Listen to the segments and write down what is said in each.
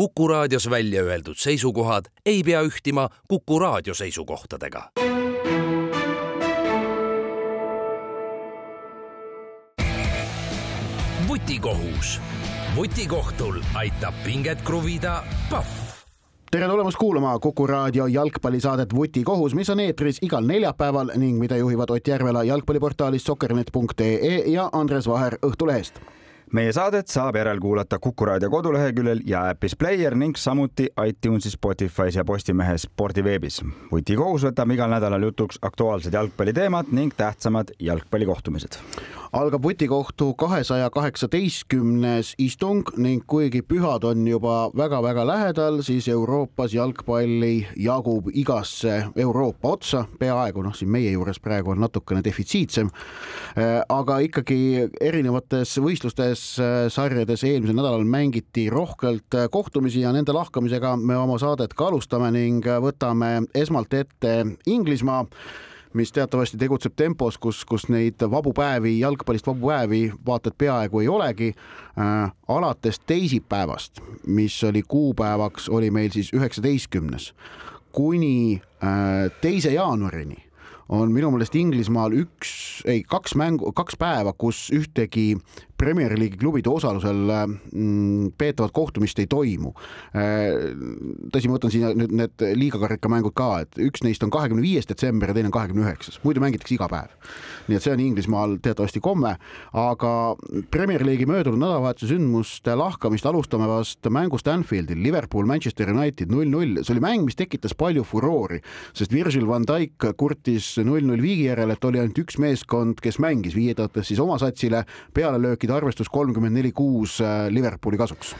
Kuku raadios välja öeldud seisukohad ei pea ühtima Kuku raadio seisukohtadega. vutikohus. vutikohtul aitab pinget kruvida Pahv tere tulemast kuulama Kuku raadio jalgpallisaadet Vutikohus, mis on eetris igal neljapäeval ning mida juhivad Ott Järvela jalgpalliportaalist sokkernet.ee ja Andres Vaher Õhtulehest meie saadet saab järelkuulata Kuku raadio koduleheküljel ja äpis Player ning samuti iTunesis, Spotify's ja Postimehes spordiveebis. vutikohus võtab igal nädalal jutuks aktuaalsed jalgpalliteemad ning tähtsamad jalgpallikohtumised algab vutikohtu kahesaja kaheksateistkümnes istung ning kuigi pühad on juba väga-väga lähedal, siis Euroopas jalgpalli jagub igasse Euroopa otsa, peaaegu noh, siin meie juures praegu on natukene defitsiitsem. Äh, aga ikkagi erinevates võistlustes, äh, sarjades eelmisel nädalal mängiti rohkelt äh, kohtumisi ja nende lahkamisega me oma saadet ka alustame ning võtame esmalt ette Inglismaa mis teatavasti tegutseb tempos, kus, kus neid vabu päevi, jalgpallist vabu päevi vaata et peaaegu ei olegi äh,. alates teisipäevast, mis oli kuupäevaks, oli meil siis üheksateistkümnes kuni äh, teise jaanuarini on minu meelest Inglismaal üks, ei kaks mängu, kaks päeva, kus ühtegi Premier League'i klubide osalusel mm, peetavat kohtumist ei toimu. Äh, tõsi, ma võtan siin nüüd need liigakarika mängud ka, et üks neist on kahekümne viies detsember ja teine on kahekümne üheksas, muidu mängitakse iga päev. nii et see on Inglismaal teatavasti komme, aga Premier League'i möödunud nädalavahetuse sündmuste lahkamist alustame vast mängust Anfieldil, Liverpool, Manchester United null-null, see oli mäng, mis tekitas palju furoori, sest Virgil van Dijk kurtis null-null viigi järel, et oli ainult üks meeskond, kes mängis, viidates siis oma satsile pealelöökide mängida arvestus kolmkümmend neli kuus äh, Liverpooli kasuks.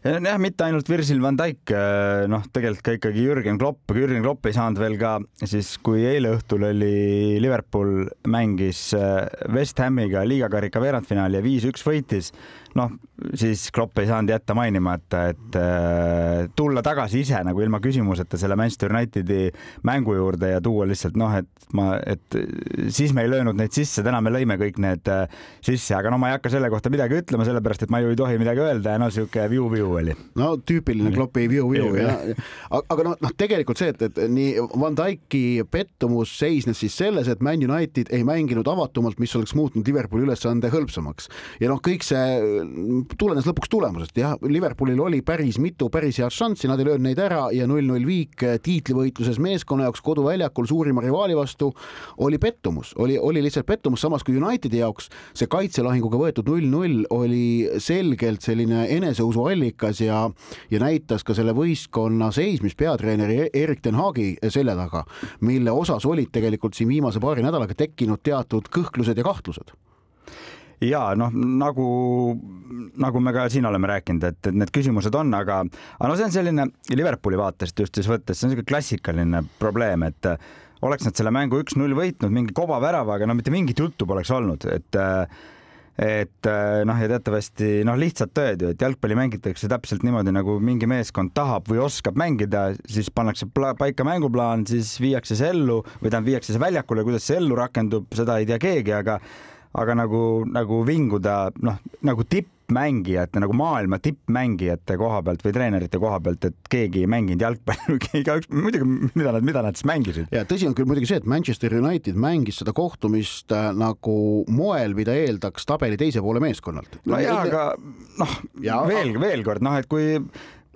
Jah, mitte ainult Virgil van Dijk, äh, noh, tegelikult ka ikkagi Jürgen Klopp, aga Jürgen Klopp ei saanud veel ka siis, kui eile õhtul oli Liverpool mängis äh, West Hamiga liigakarika veerandfinaali ja viis-üks võitis noh, siis Klopp ei saanud jätta mainimata, et äh, tulla tagasi ise nagu ilma küsimuseta selle Manchester Unitedi mängu juurde ja tuua lihtsalt noh, et ma, et siis me ei löönud neid sisse, täna me lõime kõik need äh, sisse, aga no ma ei hakka selle kohta midagi ütlema, sellepärast et ma ju ei tohi midagi öelda ja no sihuke viu-viu oli. no tüüpiline Kloppi viu-viu ja, aga noh, noh, tegelikult see, et, et nii Van Dyke'i pettumus seisnes siis selles, et Man United ei mänginud avatumalt, mis oleks muutnud Liverpooli ülesande hõlpsamaks. Ja noh, kõik see tulenes lõpuks tulemusest, jah, Liverpoolil oli päris mitu päris head šanssi, nad ei löönud neid ära ja null-null viik tiitlivõitluses meeskonna jaoks koduväljakul suurima rivaali vastu oli pettumus, oli, oli lihtsalt pettumus, samas kui Unitedi jaoks see kaitselahinguga võetud null-null oli selgelt selline eneseusu allikas ja, ja näitas ka selle võistkonna seismist peatreeneri Erik ten Haagi selja taga, mille osas olid tegelikult siin viimase paari nädalaga tekkinud teatud kõhklused ja kahtlused ja noh, nagu, nagu me ka siin oleme rääkinud, et, et need küsimused on, aga, aga no see on selline Liverpooli vaatest just siis võttes, see on niisugune klassikaline probleem, et oleks nad selle mängu üks-null võitnud mingi kobaväravaga, no mitte mingit juttu poleks olnud, et et noh, ja teatavasti noh, lihtsad tõed ju, et jalgpalli mängitakse täpselt niimoodi, nagu mingi meeskond tahab või oskab mängida, siis pannakse paika mänguplaan, siis viiakse see ellu või tähendab, viiakse see väljakule, kuidas see ellu rakendub, seda ei tea keegi, aga aga nagu, nagu vinguda noh, nagu tippmängijate nagu maailma tippmängijate koha pealt või treenerite koha pealt, et keegi ei mänginud jalgpalli, igaüks muidugi, mida nad, mida nad siis mängisid. ja tõsi on küll muidugi see, et Manchester United mängis seda kohtumist äh, nagu moel, mida eeldaks tabeli teise poole meeskonnalt. no jaa, aga noh, veel, veel kord noh, et kui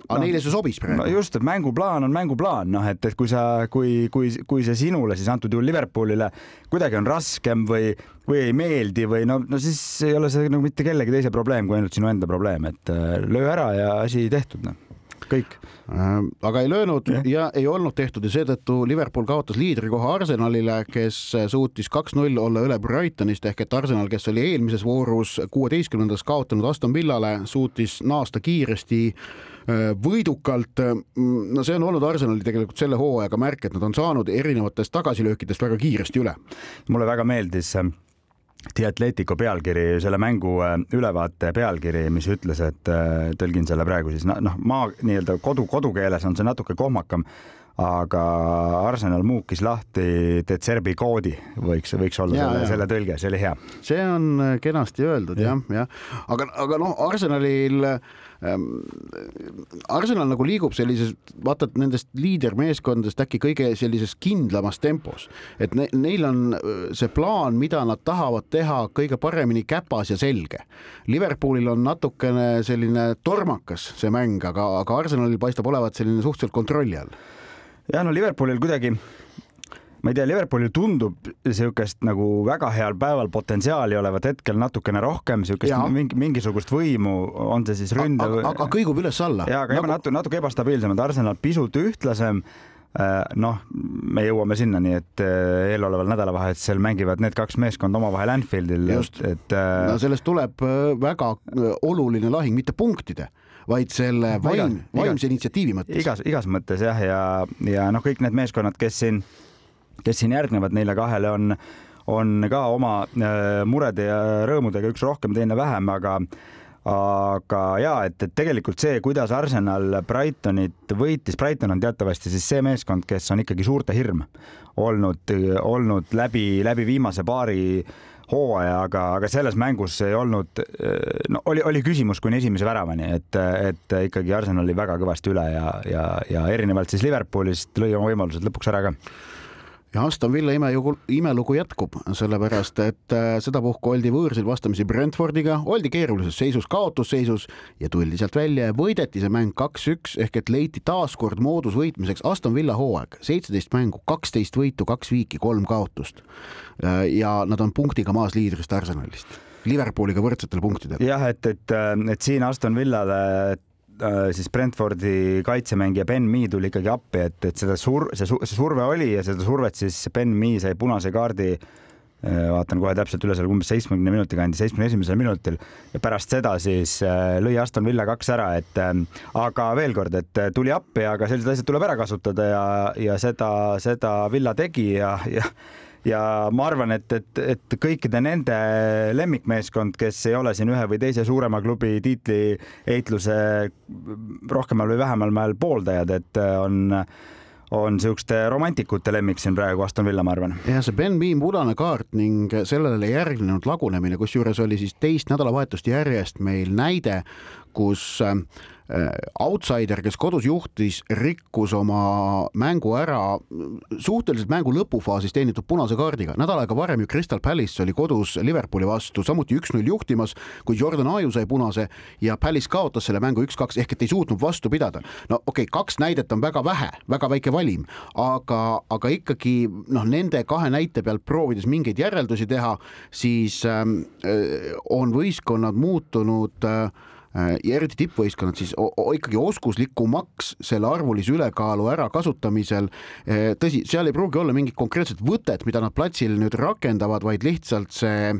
aga no, neile see sobis praegu. No. just, et mänguplaan on mänguplaan, noh, et, et kui sa, kui, kui, kui see sinule siis antud juhul Liverpoolile kuidagi on raskem või, või ei meeldi või no, no siis ei ole see nagu mitte kellegi teise probleem kui ainult sinu enda probleem, et äh, löö ära ja asi tehtud, noh kõik. Äh, aga ei löönud ja. ja ei olnud tehtud ja seetõttu Liverpool kaotas liidrikoha Arsenalile, kes suutis kaks-null olla üle Brightonist ehk et Arsenal, kes oli eelmises voorus kuueteistkümnendas kaotanud Aston Villale, suutis naasta kiiresti äh, võidukalt. no see on olnud Arsenali tegelikult selle hooajaga märk, et nad on saanud erinevatest tagasilöökidest väga kiiresti üle. mulle väga meeldis äh, The Atletico pealkiri, selle mängu äh, ülevaate pealkiri, mis ütles, et äh, tõlgin selle praegu siis noh, maa nii-öelda kodu, kodukeeles on see natuke kohmakam, aga Arsenal muukis lahti Detserbi koodi, võiks, võiks olla ja, selle, selle tõlge, see oli hea. see on äh, kenasti öeldud jah, jah, ja. aga, aga noh, Arsenalil ähm,, Arsenal nagu liigub sellises, vaata nendest liidermeeskondadest äkki kõige sellises kindlamas tempos, et ne, neil on äh, see plaan, mida nad tahavad teha kõige paremini käpas ja selge. Liverpoolil on natukene selline tormakas see mäng, aga, aga Arsenalil paistab olevat selline suhteliselt kontrolli all ja no Liverpoolil kuidagi ma ei tea, Liverpoolil tundub niisugust nagu väga heal päeval potentsiaali olevat hetkel natukene rohkem, niisugust mingi, mingisugust võimu, on see siis ründe aga, kõigub üles-alla. ja, aga nagu... natuke, natuke ebastabiilsemad, Arsenal pisut ühtlasem noh, me jõuame sinnani, et äh, eeloleval nädalavahetusel mängivad need kaks meeskonda omavahel Anfieldil. just, et äh, no sellest tuleb väga oluline lahing, mitte punktide vaid selle vaim, vaimse initsiatiivi mõttes. igas, igas mõttes jah, ja, ja noh, kõik need meeskonnad, kes siin, kes siin järgnevad neile kahele, on, on ka oma äh, murede ja rõõmudega, üks rohkem, teine vähem, aga aga ja et, et tegelikult see, kuidas Arsenal Brightonit võitis, Brighton on teatavasti siis see meeskond, kes on ikkagi suurte hirm olnud, olnud läbi, läbi viimase paari hooaja, aga, aga selles mängus ei olnud, no oli, oli küsimus kuni esimese väravani, et, et ikkagi Arsenal oli väga kõvasti üle ja, ja, ja erinevalt siis Liverpoolist lõi oma võimalused lõpuks ära ka ja Aston Villa imelugu, imelugu jätkub, sellepärast et äh, sedapuhku oldi võõrsil vastamisi Brentfordiga, oldi keerulises seisus, kaotusseisus ja tuldi sealt välja ja võideti see mäng kaks-üks ehk et leiti taaskord moodus võitmiseks Aston Villa hooaeg, seitseteist mängu, kaksteist võitu, kaks viiki, kolm kaotust. Äh, ja nad on punktiga maas liidrist Arsenalist Liverpooliga võrdsetel punktidel. jah, et, et, et siin Aston Villale siis Brentfordi kaitsemängija Ben Mee tuli ikkagi appi, et, et seda sur-, see, see surve oli ja seda survet siis Ben Mee sai punase kaardi äh, vaatan kohe täpselt üle seal umbes seitsmekümne minuti kandi, seitsmekümne esimesel minutil. Ja pärast seda siis äh, lõi Aston Villa kaks ära, et aga veel kord, et tuli appi, aga sellised asjad tuleb ära kasutada ja, ja seda, seda Villa tegi ja, ja ja ma arvan, et, et, et kõikide nende lemmikmeeskond, kes ei ole siin ühe või teise suurema klubi tiitliheitluse rohkemal või vähemal määral pooldajad, et on on niisuguste romantikute lemmik siin praegu Aston Villa, ma arvan. ja see Ben Beam punane kaart ning sellele järgnenud lagunemine, kusjuures oli siis teist nädalavahetust järjest meil näide, kus äh, Äh, outsider, kes kodus juhtis, rikkus oma mängu ära suhteliselt mängu lõpufaasis teenitud punase kaardiga. nädal aega varem ju Crystal Palace oli kodus Liverpooli vastu samuti üks-null juhtimas, kui Jordan Aju sai punase ja Palace kaotas selle mängu üks-kaks ehk et ei suutnud vastu pidada. no okei okay,, kaks näidet on väga vähe, väga väike valim, aga, aga ikkagi noh, nende kahe näite pealt proovides mingeid järeldusi teha, siis ähm, äh, on võistkonnad muutunud äh, Äh, ja eriti tippvõistkonnad siis ikkagi oskuslikumaks selle arvulise ülekaalu ärakasutamisel. Äh, tõsi, seal ei pruugi olla mingit konkreetset võtet, mida nad platsil nüüd rakendavad, vaid lihtsalt see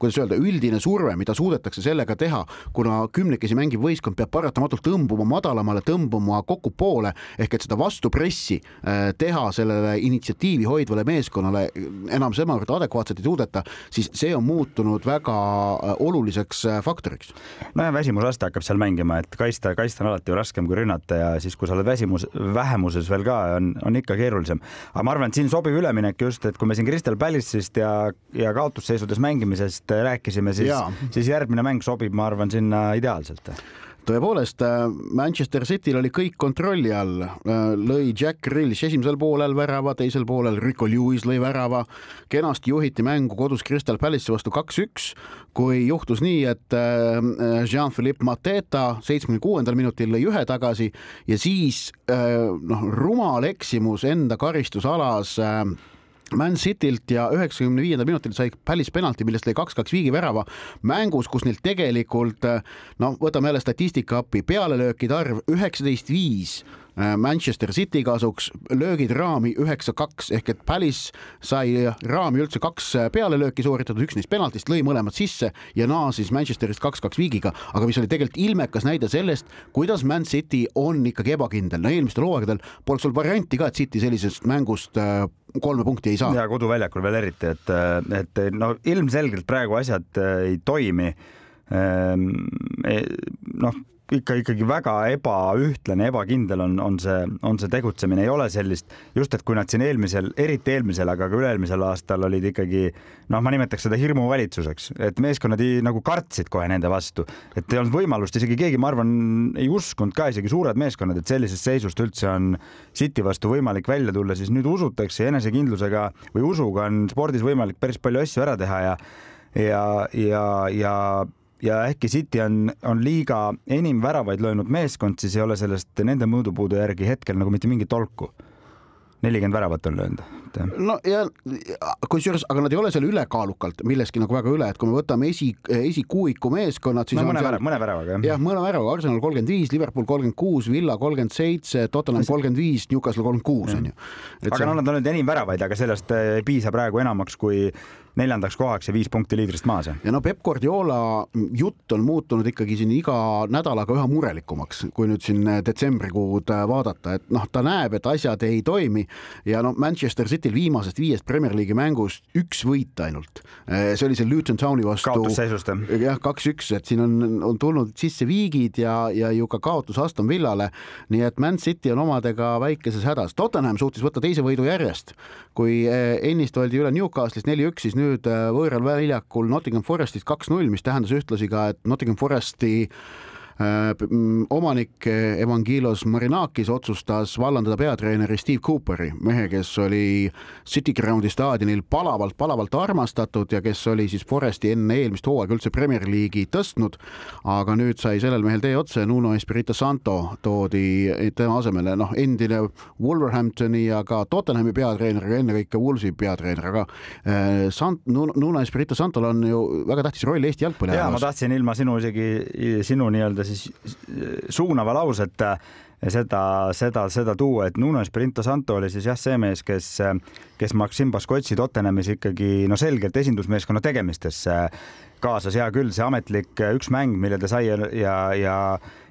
kuidas öelda, üldine surve, mida suudetakse sellega teha, kuna kümnekesi mängiv võistkond peab paratamatult tõmbuma madalamale, tõmbuma kokku poole ehk et seda vastupressi äh, teha sellele initsiatiivi hoidvale meeskonnale enam semavõrd adekvaatselt ei suudeta, siis see on muutunud väga äh, oluliseks äh, faktoriks. no ja väsimusaste hakkab seal mängima, et kaitsta, kaitsta on alati ju raskem kui rünnata ja siis, kui sa oled väsimus, vähemuses veel ka, on, on ikka keerulisem. aga ma arvan, et siin sobiv üleminek just, et kui me siin Crystal Palace'ist ja, ja kaotusseisudes mängimisest rääkisime, siis, siis järgmine mäng sobib, ma arvan, sinna ideaalselt. Tõepoolest, äh, Manchester Cityl oli kõik kontrolli all, äh, lõi Jack Grealish esimesel poolel värava, teisel poolel Rico Lewis lõi värava, kenasti juhiti mängu kodus Crystal Palace'i vastu kaks-üks, kui juhtus nii, et äh, Jean-Philippe Mateta seitsmekümne kuuendal minutil lõi ühe tagasi ja siis noh, rumal eksimus enda karistusalas Man Citylt ja üheksakümne viiendal minutil sai Palace penalti, millest lõi kaks-kaks viigivärava mängus, kus neil tegelikult noh, võtame jälle statistika appi, pealelöökide arv üheksateist viis Manchester City kasuks, löögid raami üheksa-kaks ehk et Palace sai raami üldse kaks äh, pealelööki sooritatud, üks neist penaltist lõi mõlemad sisse ja naasis Manchesterist kaks-kaks viigiga, aga mis oli tegelikult ilmekas näide sellest, kuidas Man City on ikkagi ebakindel, no eelmistel hooaegadel poleks olnud varianti ka, et City sellisest mängust äh, kolme punkti ei saa. ja koduväljakul veel eriti, et, et no ilmselgelt praegu asjad ei toimi. E, noh ikka ikkagi väga ebaühtlane, ebakindel on, on see, on see tegutsemine, ei ole sellist just, et kui nad siin eelmisel, eriti eelmisel, aga ka üle-eelmisel aastal olid ikkagi noh, ma nimetaks seda hirmuvalitsuseks, et meeskonnad ei, nagu kartsid kohe nende vastu, et ei olnud võimalust, isegi keegi, ma arvan, ei uskunud ka isegi suured meeskonnad, et sellisest seisust üldse on City vastu võimalik välja tulla, siis nüüd usutakse enesekindlusega või usuga on spordis võimalik päris palju asju ära teha ja ja, ja, ja ja äkki City on, on liiga enim väravaid löönud meeskond, siis ei ole sellest nende mõõdupuude järgi hetkel nagu mitte mingit tolku. nelikümmend väravat on löönud. No ja kusjuures, aga nad ei ole seal ülekaalukalt milleski nagu väga üle, et kui me võtame esi, esikuuiku meeskonnad, siis no, mõne, seal... mõne väravaga jah. jah, mõne väravaga, Arsenal kolmkümmend viis, Liverpool kolmkümmend kuus, Villa kolmkümmend seitse, Tottenham kolmkümmend viis, Newcastle kolmkümmend kuus on ju. aga see... no nad on nüüd enim väravaid, aga sellest ei piisa praegu enamaks kui neljandaks kohaks ja viis punkti liidrist maas. ja no Peep Guardiola jutt on muutunud ikkagi siin iga nädalaga üha murelikumaks, kui nüüd siin detsembrikuud vaadata, et noh, ta näeb, et asjad ei toimi ja no Manchester Cityl viimasest viiest Premier League'i mängust üks võit ainult. see oli see Luton Towni vastu. kaotusseisust jah? jah, kaks-üks, et siin on, on tulnud sisse viigid ja, ja ju ka kaotus Aston Villale. nii et Man City on omadega väikeses hädas. Tottenham suutis võtta teise võidu järjest, kui ennist oldi üle Newcastle'ist neli-üks, siis nüüd äh, võõral väljakul Nottingham Forestist kaks-null, mis tähendas ühtlasi ka, et Nottingham Foresti Äh, omanik Evangelos Marinakis otsustas vallandada peatreeneri Steve Cooperi, mehe, kes oli City Groundi staadionil palavalt, palavalt armastatud ja kes oli siis Foresti enne eelmist hooaega üldse Premier League'i tõstnud. aga nüüd sai sellel mehel tee otsa ja Nuno Espirito Santo toodi tema asemele, noh, endine Wolverhamptoni ja ka Tottenhami peatreener, ennekõike Wolvesi peatreener, aga äh, Sant-, Nuno Espirito Santol on ju väga tähtis roll Eesti jalgpalli ajaloos. ja ma tahtsin ilma sinu isegi, sinu nii-öelda siis suunava lauset seda, seda, seda tuua, et Nuno Espirito Santo oli siis jah, see mees, kes, kes Maksim Baskotsi Tottenhamis ikkagi no selgelt esindusmeeskonna tegemistesse kaasas, hea küll, see ametlik üks mäng, mille ta sai ja, ja, ja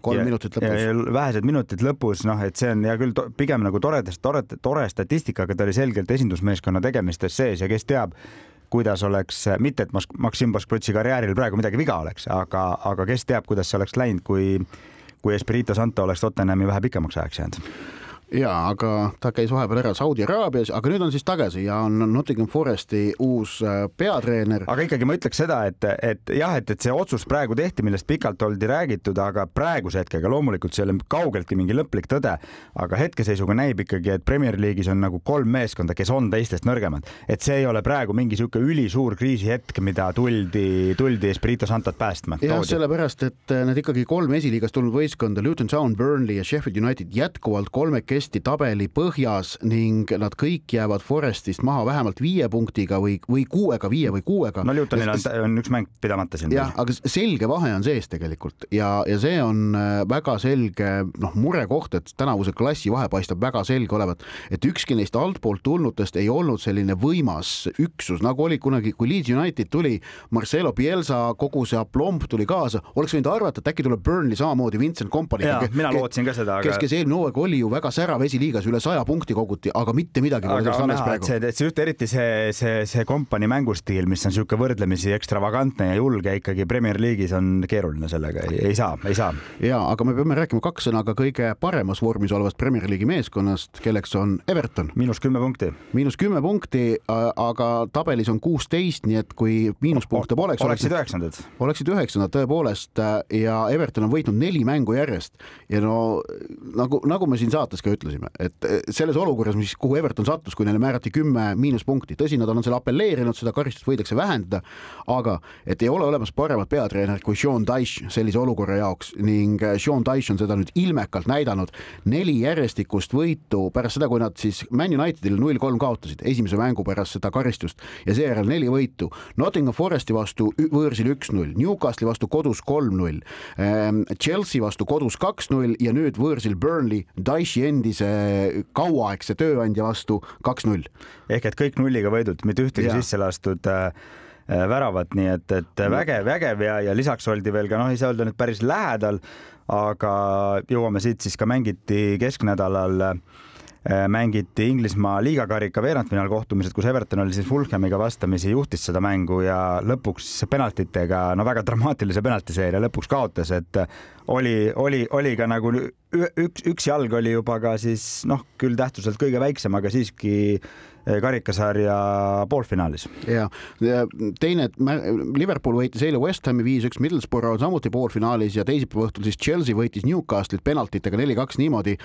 kolm ja, minutit lõpus. vähesed minutid lõpus, noh, et see on hea küll, pigem nagu tore, tore, tore statistika, aga ta oli selgelt esindusmeeskonna tegemistes sees ja kes teab, kuidas oleks, mitte et Maksim Baskotsi karjääril praegu midagi viga oleks, aga, aga kes teab, kuidas see oleks läinud, kui, kui Espirito Santo oleks Tottenhami vähe pikemaks ajaks jäänud ja aga ta käis vahepeal ära Saudi Araabias, aga nüüd on siis tagasi ja on Nottingham Foresti uus äh, peatreener. aga ikkagi ma ütleks seda, et, et jah, et, et see otsus praegu tehti, millest pikalt oldi räägitud, aga praeguse hetkega loomulikult see ei ole kaugeltki mingi lõplik tõde, aga hetkeseisuga näib ikkagi, et Premier League'is on nagu kolm meeskonda, kes on teistest nõrgemad, et see ei ole praegu mingi niisugune ülisuur kriisihetk, mida tuldi, tuldi Espirito Santot päästma. jah, sellepärast, et need ikkagi kolm esiliigast tulnud võistkonda, Luton Town, Burnley ja Sheffield United jätkuvalt kolmekesi hästi tabeli põhjas ning nad kõik jäävad Forestist maha vähemalt viie punktiga või, või kuuega, viie või kuuega. no Lutonil on, on üks mäng pidamata siin. jah, aga selge vahe on sees tegelikult ja, ja see on äh, väga selge noh, murekoht, et tänavuse klassi vahe paistab väga selge olevat, et ükski neist altpoolt tulnutest ei olnud selline võimas üksus, nagu oli kunagi, kui Leeds United tuli, Marcelo Pielsa, kogu see aplomb tuli kaasa, oleks võinud arvata, et äkki tuleb Burnley samamoodi Vincent Kompany. mina lootsin ka seda, aga. kes, kes eelmine hooaeg oli ju väga särav esiliigas, üle saja punkti koguti, aga mitte midagi pole sellest alles praegu. see, see just eriti see, see, see kompanii mängustiil, mis on niisugune võrdlemisi ekstravagantne ja julge ikkagi Premier League'is on keeruline sellega, ei saa, ei saa. ja aga me peame rääkima kaks sõna ka kõige paremas vormis olevast Premier League'i meeskonnast, kelleks on Everton. miinus kümme punkti. miinus kümme punkti, aga tabelis on kuusteist, nii et kui miinuspunkte poleks. oleksid üheksandad. oleksid üheksandad tõepoolest ja Everton on võitnud neli mängu järjest ja no nagu, nagu me siin saates ka ütlesime, et eh, selles olukorras, mis, kuhu Everton sattus, kui neile määrati kümme miinuspunkti, tõsi, nad on selle apelleerinud, seda karistust võidakse vähendada, aga et ei ole olemas paremat peatreenerit kui Sean Dyche sellise olukorra jaoks ning eh, Sean Dyche on seda nüüd ilmekalt näidanud. neli järjestikust võitu pärast seda, kui nad siis Man Unitedile null kolm kaotasid esimese mängu pärast seda karistust ja seejärel neli võitu. Nottingham Foresti vastu võõrsil üks-null, Newcastle'i vastu kodus kolm-null, ehm, Chelsea vastu kodus kaks-null ja nüüd võõrsil Burnley, Dyche'i endise kauaaegse tööandja vastu kaks-null. ehk et kõik nulliga võidud, mitte ühtegi sisse lastud äh, äh, väravat, nii et, et vägev, vägev ja, ja lisaks oldi veel ka noh, ei saa öelda nüüd päris lähedal, aga jõuame siit siis ka mängiti kesknädalal mängiti Inglismaa liigakarika veerandfinaalkohtumised, kus Everton oli siis Fulhamiga vastamisi, juhtis seda mängu ja lõpuks penaltitega, no väga dramaatilise penaltiseeria lõpuks kaotas, et oli, oli, oli ka nagu üks, üks jalg oli juba ka siis noh, küll tähtsuselt kõige väiksem, aga siiski karikasarja poolfinaalis. ja teine, Liverpool võitis eile West Hami viis-üks, Middlesbrough on samuti poolfinaalis ja teisipäeva õhtul siis Chelsea võitis Newcastle'it penaltitega neli-kaks niimoodi,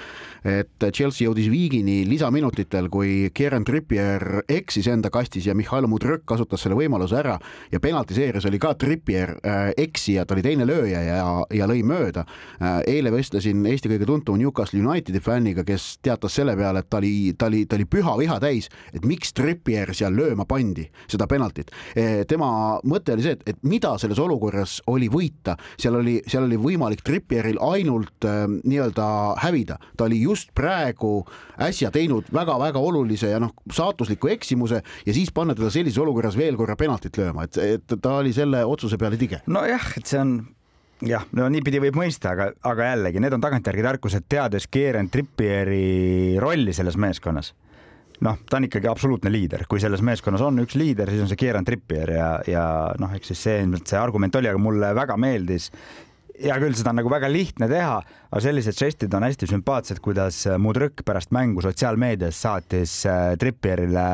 et Chelsea jõudis viigini lisaminutitel, kui Kieran Trippier eksis enda kastis ja Mihhail Mudrõk kasutas selle võimaluse ära ja penaltiseerias oli ka Trippier äh, eksija, ta oli teine lööja ja, ja lõi mööda äh,. eile vestlesin Eesti kõige tuntum Newcastle Unitedi fänniga, kes teatas selle peale, et ta oli, ta oli, ta oli püha viha täis et miks Trippier seal lööma pandi, seda penaltit. Eh, tema mõte oli see, et, et mida selles olukorras oli võita, seal oli, seal oli võimalik Trippieril ainult äh, nii-öelda hävida, ta oli just praegu äsja teinud väga-väga olulise ja noh, saatusliku eksimuse ja siis panna teda sellises olukorras veel korra penaltit lööma, et, et ta oli selle otsuse peale tige. nojah, et see on jah, no niipidi võib mõista, aga, aga jällegi need on tagantjärgi tarkused, teades Kieran Trippieri rolli selles meeskonnas noh, ta on ikkagi absoluutne liider, kui selles meeskonnas on üks liider, siis on see Kieran Trippier ja, ja noh, eks siis see ilmselt see argument oli, aga mulle väga meeldis. hea küll, seda on nagu väga lihtne teha, aga sellised žestid on hästi sümpaatsed, kuidas Mudrõk pärast mängu sotsiaalmeedias saatis äh, Trippierile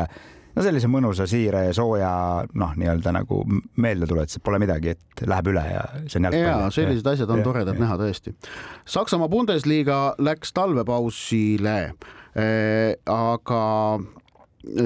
no sellise mõnusa, siire ja sooja noh, nii-öelda nagu meeldetuletus, et pole midagi, et läheb üle ja see on jalgpall. ja sellised asjad on ja, toredad ja. näha tõesti. Saksamaa Bundesliga läks talvepausile Äh, aga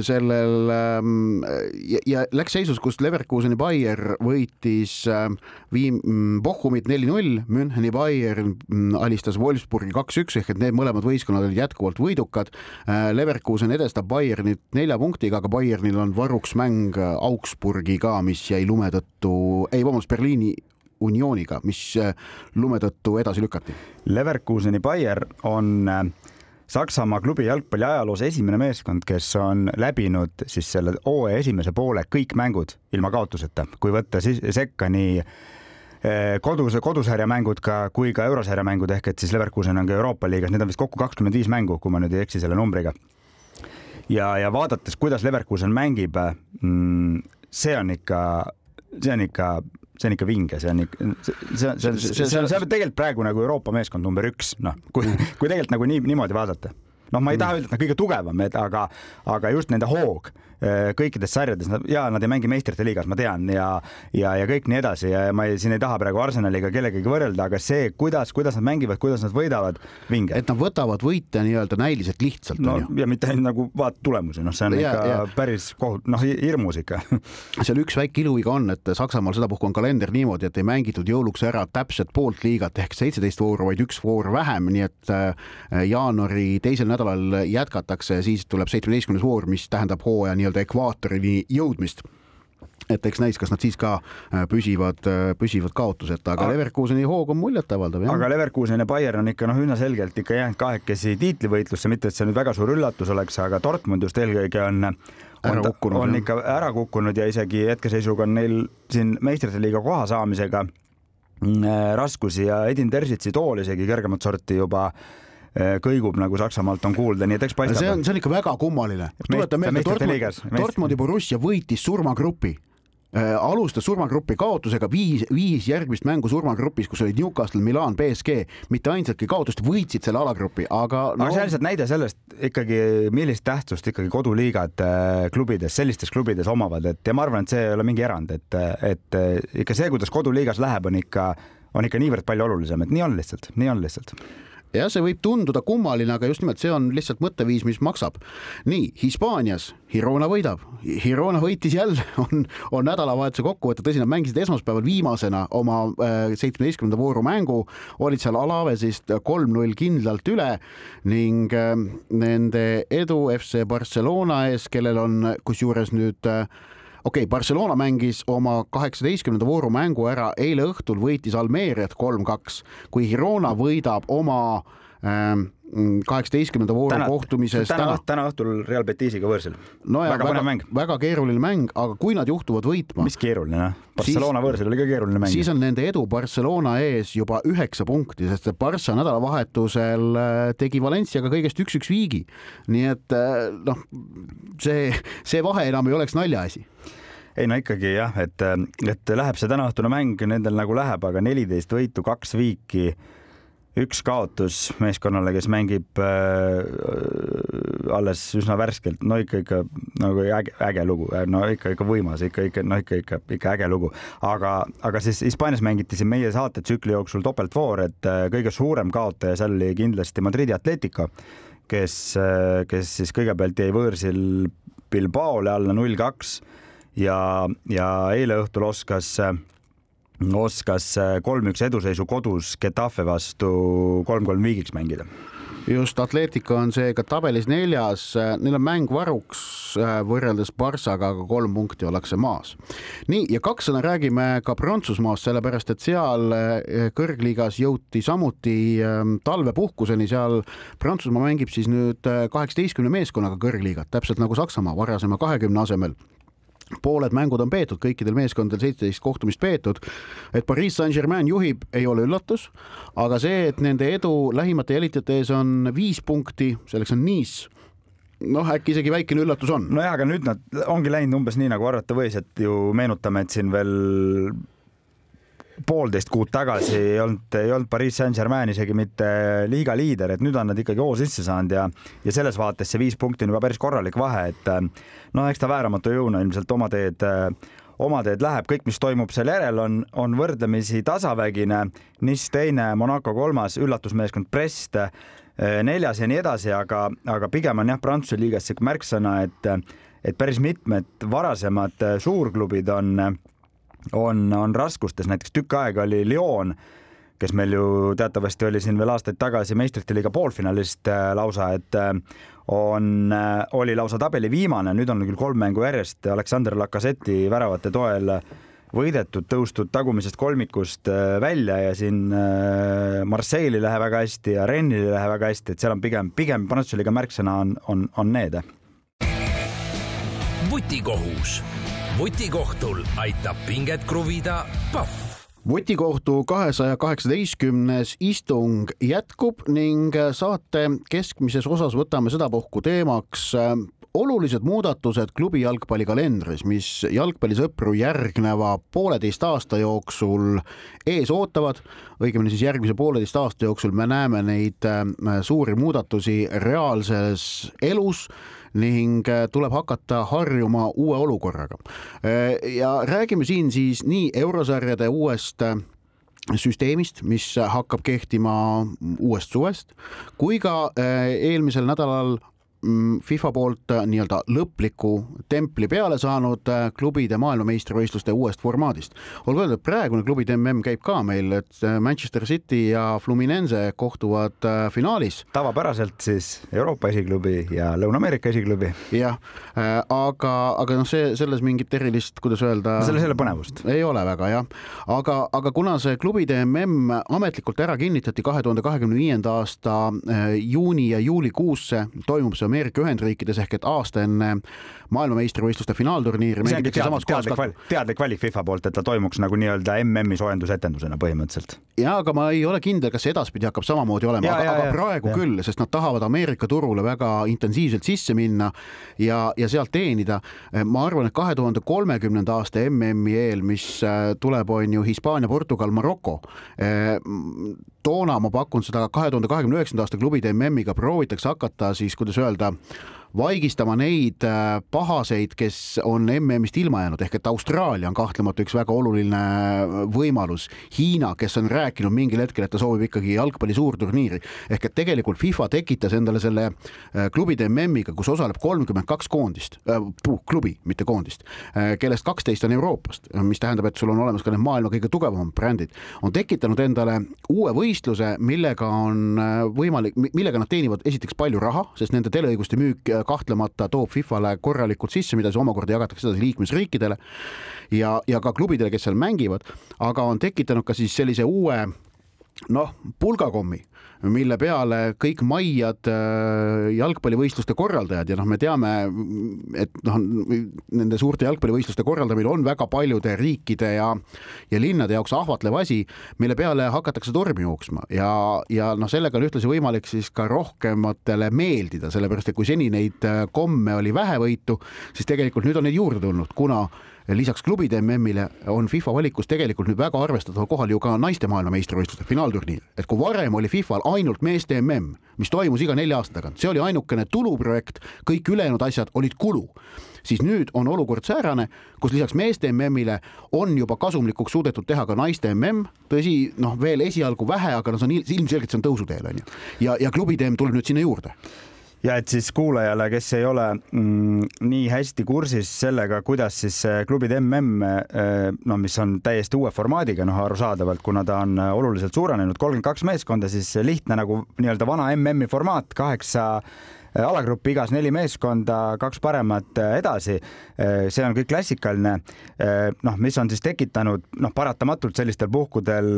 sellel ähm, ja, ja läks seisus, kus Leverkuseni Bayer võitis ähm, Viim-, mm, Bochumit neli-null, Müncheni Bayern mm, alistas Wolfsburgi kaks-üks ehk et need mõlemad võistkonnad olid jätkuvalt võidukad. Äh, Leverkusen edestab Bayernit nelja punktiga, aga Bayernil on varuks mäng Augsburgiga, mis jäi lume tõttu, ei vabandust, Berliini Unioniga, mis äh, lume tõttu edasi lükati. Leverkuseni Bayer on äh Saksamaa klubi jalgpalli ajaloos esimene meeskond, kes on läbinud siis selle hooaja esimese poole kõik mängud ilma kaotuseta, kui võtta siis sekka nii eh, kodus, kodusarja mängud ka, kui ka eurosarja mängud ehk et siis Leverkusen on ka Euroopa liigas, need on vist kokku kakskümmend viis mängu, kui ma nüüd ei eksi selle numbriga. ja, ja vaadates, kuidas Leverkusen mängib, mm, see on ikka, see on ikka see on ikka vinge, see on ikka, see, see, see, see, see see on tegelikult praegu nagu Euroopa meeskond number üks, noh, kui, kui tegelikult nagu nii, niimoodi vaadata. Noh, ma ei taha öelda, et nad kõige tugevam, et aga, aga just nende hoog Äh, kõikides sarjades ja nad ei mängi meistrite liigas, ma tean ja, ja, ja kõik nii edasi ja ma ei, siin ei taha praegu Arsenaliga kellegagi võrrelda, aga see, kuidas, kuidas nad mängivad, kuidas nad võidavad, vinge. et nad võtavad võite nii-öelda näiliselt lihtsalt. no ja mitte ainult nagu vaata tulemusi, noh, see on ja, ikka ja. päris kohut-, noh, hirmus ikka seal üks väike iluviga on, et Saksamaal sedapuhku on kalender niimoodi, et ei mängitud jõuluks ära täpselt poolt liigat ehk seitseteist vooru, vaid üks voor vähem, nii et äh, jaanuari teisel nädalal jätkatakse, siis tuleb seitsmeteistkümnes voor, mis tähendab hooaja nii-öelda ekvaatorini jõudmist et eks näis, kas nad siis ka äh, püsivad, äh, püsivad kaotuseta, aga Leverkuseni hoog on muljetavaldav. aga Leverkusen ja Bayern on ikka noh, üsna selgelt ikka jäänud kahekesi tiitlivõitlusse, mitte et see nüüd väga suur üllatus oleks, aga Dortmund just eelkõige on on, kukkunud, on ikka ära kukkunud ja isegi hetkeseisuga on neil siin meistrite liiga koha saamisega mm, äh, raskusi ja Edin Terzitsi tool isegi kõrgemat sorti juba äh, kõigub, nagu Saksamaalt on kuulda, nii et eks paistab. see on, see on ikka väga kummaline. tuletan meelde, Dortmund, Dortmundi Borussia võitis surmagrupi äh, alustas surmagrupi kaotusega, viis, viis järgmist mängu surmagrupis, kus olid Newcastle, Milan, BSG, mitte ainsatki kaotust, võitsid selle alagrupi, aga no.... aga see on lihtsalt näide sellest ikkagi, millist tähtsust ikkagi koduliigad äh, klubides, sellistes klubides omavad, et ja ma arvan, et see ei ole mingi erand, et, et ikka see, kuidas koduliigas läheb, on ikka, on ikka niivõrd palju olulisem, et nii on lihtsalt, nii on lihtsalt jah, see võib tunduda kummaline, aga just nimelt see on lihtsalt mõtteviis, mis maksab. nii, Hispaanias Hirona võidab, Hirona võitis jälle, on, on nädalavahetuse kokkuvõte, tõsi, nad mängisid esmaspäeval viimasena oma äh, seitsmeteistkümnenda vooru mängu, olid seal Alavesist kolm-null kindlalt üle ning äh, nende edu FC Barcelona ees, kellel on kusjuures nüüd äh, okei okay,, Barcelona mängis oma kaheksateistkümnenda vooru mängu ära, eile õhtul võitis Almeeriat kolm-kaks, kui Girona võidab oma kaheksateistkümnenda vooru täna, kohtumises. täna, täna õhtul Real Betisiga võõrsil no. väga põnev mäng. väga keeruline mäng, aga kui nad juhtuvad võitma. mis keeruline, noh? Barcelona siis, võõrsil oli ka keeruline mäng. siis on nende edu Barcelona ees juba üheksa punkti, sest Barca nädalavahetusel äh, tegi Valenciaga kõigest üks-üks viigi. nii et äh, noh, see, see vahe enam ei oleks naljaasi ei no ikkagi jah, et, et läheb see tänaõhtune mäng nendel nagu läheb, aga neliteist võitu, kaks viiki üks kaotus meeskonnale, kes mängib äh, alles üsna värskelt, no ikka, ikka nagu äge, äge lugu, no ikka, ikka võimas, ikka, ikka, no ikka, ikka, ikka äge lugu. aga, aga siis Hispaanias mängiti siin meie saatetsükli jooksul topeltvoor, et äh, kõige suurem kaotaja seal oli kindlasti Madridi Atletico, kes äh,, kes siis kõigepealt jäi võõrsil Bilbaole alla null kaks ja, ja eile õhtul oskas äh, oskas äh, kolm-üks eduseisu kodus Getafe vastu kolm-kolm viigiks mängida just, Atletico on seega tabelis neljas, neil on mäng varuks äh, võrreldes Barsaga, aga kolm punkti ollakse maas. nii, ja kaks sõna räägime ka Prantsusmaast, sellepärast et seal äh, kõrgliigas jõuti samuti ähm, talvepuhkuseni, seal Prantsusmaa mängib siis nüüd kaheksateistkümne meeskonnaga kõrgliigat, täpselt nagu Saksamaa varasema kahekümne asemel pooled mängud on peetud, kõikidel meeskondadel seitseteist kohtumist peetud. et Pariis Saint-Germain juhib, ei ole üllatus, aga see, et nende edu lähimate jälitajate ees on viis punkti, selleks on Nice noh, äkki isegi väikene üllatus on. nojah, aga nüüd nad ongi läinud umbes nii, nagu arvata võis, et ju meenutame, et siin veel poolteist kuud tagasi ei olnud, ei olnud Pariis Saint-Germain isegi mitte liiga liider, et nüüd on nad ikkagi hoo sisse saanud ja, ja selles vaates see viis punkti on juba päris korralik vahe, et no eks ta vääramatu jõuna ilmselt oma teed oma teed läheb, kõik, mis toimub seal järel, on, on võrdlemisi tasavägine. Nice teine, Monaco kolmas, üllatusmeeskond Brest neljas ja nii edasi, aga, aga pigem on jah, Prantsuse liigas sihuke märksõna, et, et päris mitmed varasemad suurklubid on on, on raskustes, näiteks tükk aega oli Lyon, kes meil ju teatavasti oli siin veel aastaid tagasi meistrite liiga poolfinalist äh, lausa, et äh, on, äh, oli lausa tabeli viimane, nüüd on küll kolm mängu järjest Aleksander Lacazette väravate toel võidetud, tõustud tagumisest kolmikust välja ja siin Marseille'i ei lähe väga hästi ja Rennes'i ei lähe väga hästi, et seal on pigem, pigem Prantsuse liiga märksõna on, on, on need. vutikohus vutikohtul aitab pinget kruvida Pahv vutikohtu kahesaja kaheksateistkümnes istung jätkub ning saate keskmises osas võtame sedapuhku teemaks äh, olulised muudatused klubi jalgpallikalendris, mis jalgpallisõpru järgneva pooleteist aasta jooksul ees ootavad. õigemini siis järgmise pooleteist aasta jooksul me näeme neid äh, suuri muudatusi reaalses elus ning äh, tuleb hakata harjuma uue olukorraga. Äh, ja räägime siin siis nii eurosarjade uuest äh, süsteemist, mis hakkab kehtima uuest suvest, kui ka eelmisel nädalal FIFA poolt äh, nii-öelda lõpliku templi peale saanud äh, klubide maailmameistrivõistluste uuest formaadist. olgu öeldud, praegune klubide mm käib ka meil, et äh, Manchester City ja Fluminense kohtuvad finaalis. tavapäraselt siis Euroopa esiklubi ja Lõuna-Ameerika esiklubi. jah, aga, aga noh, see selles mingit erilist, kuidas öelda. selles ei ole põnevust. ei ole väga jah, aga, aga kuna see klubide mm ametlikult ära kinnitati kahe tuhande kahekümne viienda aasta juuni ja juulikuusse, toimub see Ameerika Ühendriikides ehk et aasta enne maailmameistrivõistluste finaalturniiri. teadlik, teadlik, valik, teadlik valik FIFA poolt, et ta toimuks nagu nii-öelda MM-i soojendusetendusena põhimõtteliselt. ja aga ma ei ole kindel, kas see edaspidi hakkab samamoodi olema, aga, aga praegu ja. küll, sest nad tahavad Ameerika turule väga intensiivselt sisse minna ja, ja sealt teenida. ma arvan, et kahe tuhande kolmekümnenda aasta MM-i eel, mis äh, tuleb, on ju Hispaania, Portugal, Maroko äh, toona ma pakun seda kahe tuhande kahekümne üheksanda aasta klubide MM-iga proovitakse hakata siis, kuidas öelda, vaigistama neid äh, pahaseid, kes on MM-ist ilma jäänud, ehk et Austraalia on kahtlemata üks väga oluline äh, võimalus. Hiina, kes on rääkinud mingil hetkel, et ta soovib ikkagi jalgpalli suurturniiri. Ehk et tegelikult FIFA tekitas endale selle äh, klubide MM-iga, kus osaleb kolmkümmend kaks koondist äh,, klubi, mitte koondist, kellest kaksteist on Euroopast, mis tähendab, et sul on olemas ka need maailma kõige tugevamad brändid, on tekitanud endale uue võistluse, millega on võimalik, millega nad teenivad esiteks palju raha, sest nende teleõiguste müük kahtlemata toob Fifale korralikult sisse, mida siis omakorda jagatakse edasi liikmesriikidele ja, ja ka klubidele, kes seal mängivad, aga on tekitanud ka siis sellise uue noh, pulgakommi mille peale kõik maiad äh, jalgpallivõistluste korraldajad ja noh, me teame, et noh, nende suurte jalgpallivõistluste korraldamine on väga paljude riikide ja ja linnade jaoks ahvatlev asi, mille peale hakatakse tormi jooksma. Ja, ja noh, sellega on ühtlasi võimalik siis ka rohkematele meeldida, sellepärast et kui seni neid äh, komme oli vähevõitu, siis tegelikult nüüd on neid juurde tulnud, kuna lisaks klubide MM-ile on FIFA valikus tegelikult nüüd väga arvestataval kohal ju ka naiste maailmameistrivõistluste finaalturniir, et kui varem oli FIFA-l ainult meeste MM, mis toimus iga nelja aasta tagant, see oli ainukene tuluprojekt, kõik ülejäänud asjad olid kulu. Siis nüüd on olukord säärane, kus lisaks meeste MM-ile on juba kasumlikuks suudetud teha ka naiste MM, tõsi, noh, veel esialgu vähe, aga no see on ilmselgelt see on tõusuteel onju ja, ja klubide MM tuleb nüüd sinna juurde ja et siis kuulajale, kes ei ole mm, nii hästi kursis sellega, kuidas siis klubide mm, eh, no mis on täiesti uue formaadiga, noh, arusaadavalt, kuna ta on oluliselt suurenenud, kolmkümmend kaks meeskonda, siis lihtne nagu nii-öelda vana MM-i formaat, kaheksa eh, alagruppi, igas neli meeskonda, kaks paremat eh, edasi. see on kõik klassikaline. noh, mis on siis tekitanud noh, paratamatult sellistel puhkudel